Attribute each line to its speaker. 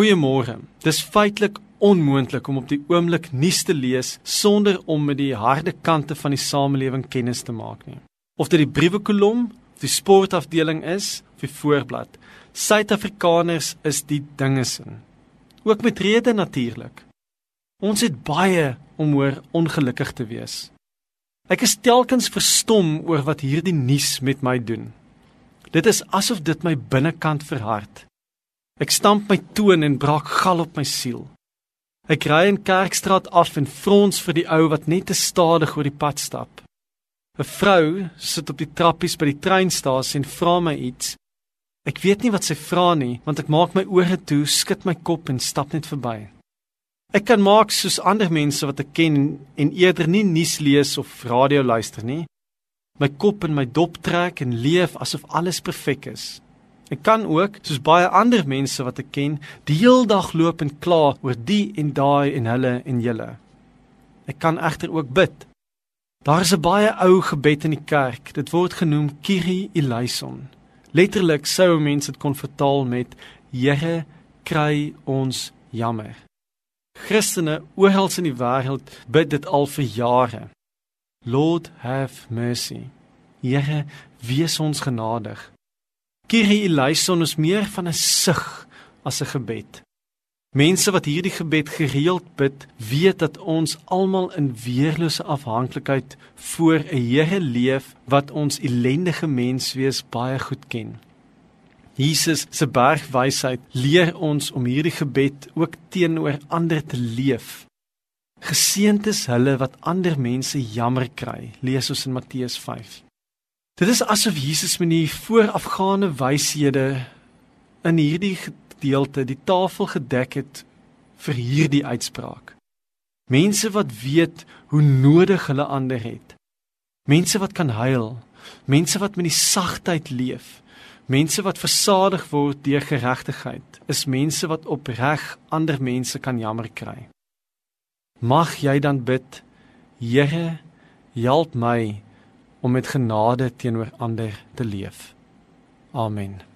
Speaker 1: Goeiemôre. Dis feitelik onmoontlik om op die oomblik nuus te lees sonder om met die harde kante van die samelewing kennis te maak nie. Of dit die briewekolom, die sportafdeling is, of die voorblad. Suid-Afrikaners is die dingesin. Ook met rede natuurlik. Ons het baie om oor ongelukkig te wees. Ek is telkens verstom oor wat hierdie nuus met my doen. Dit is asof dit my binnekant verhard. Ek stamp my toon en braak gal op my siel. Ek ry in Kerkstraat af en frons vir die ou wat net te stadig oor die pad stap. 'n Vrou sit op die trappies by die treinstasie en vra my iets. Ek weet nie wat sy vra nie, want ek maak my ore toe, skud my kop en stap net verby. Ek kan maak soos ander mense wat ek ken en eerder nie nuus lees of radio luister nie. My kop in my dop trek en leef asof alles perfek is. Ek kan ook, soos baie ander mense wat ek ken, die heel dag loop en kla oor die en daai en hulle en julle. Ek kan egter ook bid. Daar is 'n baie ou gebed in die kerk. Dit word genoem Kyrie eleison. Letterlik sou mense dit kon vertaal met Here, kry ons jammer. Christene oral in die wêreld bid dit al vir jare. Lord have mercy. Here, wees ons genadig. Kyrie eleison is meer van 'n sug as 'n gebed. Mense wat hierdie gebed gereeld bid, weet dat ons almal in weerlose afhanklikheid voor 'n Here leef wat ons ellendige menswees baie goed ken. Jesus se bergwysheid leer ons om hierdie gebed ook teenoor ander te leef. Geseënd is hulle wat ander mense jammer kry, lees ons in Matteus 5. Dit is asof Jesus met die voorafgaande wyshede in hierdie gedeelte die tafel gedek het vir hierdie uitspraak. Mense wat weet hoe nodig hulle ander het. Mense wat kan huil, mense wat met die sagtheid leef, mense wat versadig word deur geregtigheid, is mense wat opreg ander mense kan jammer kry. Mag jy dan bid, Here, help my om met genade teenoor ander te leef. Amen.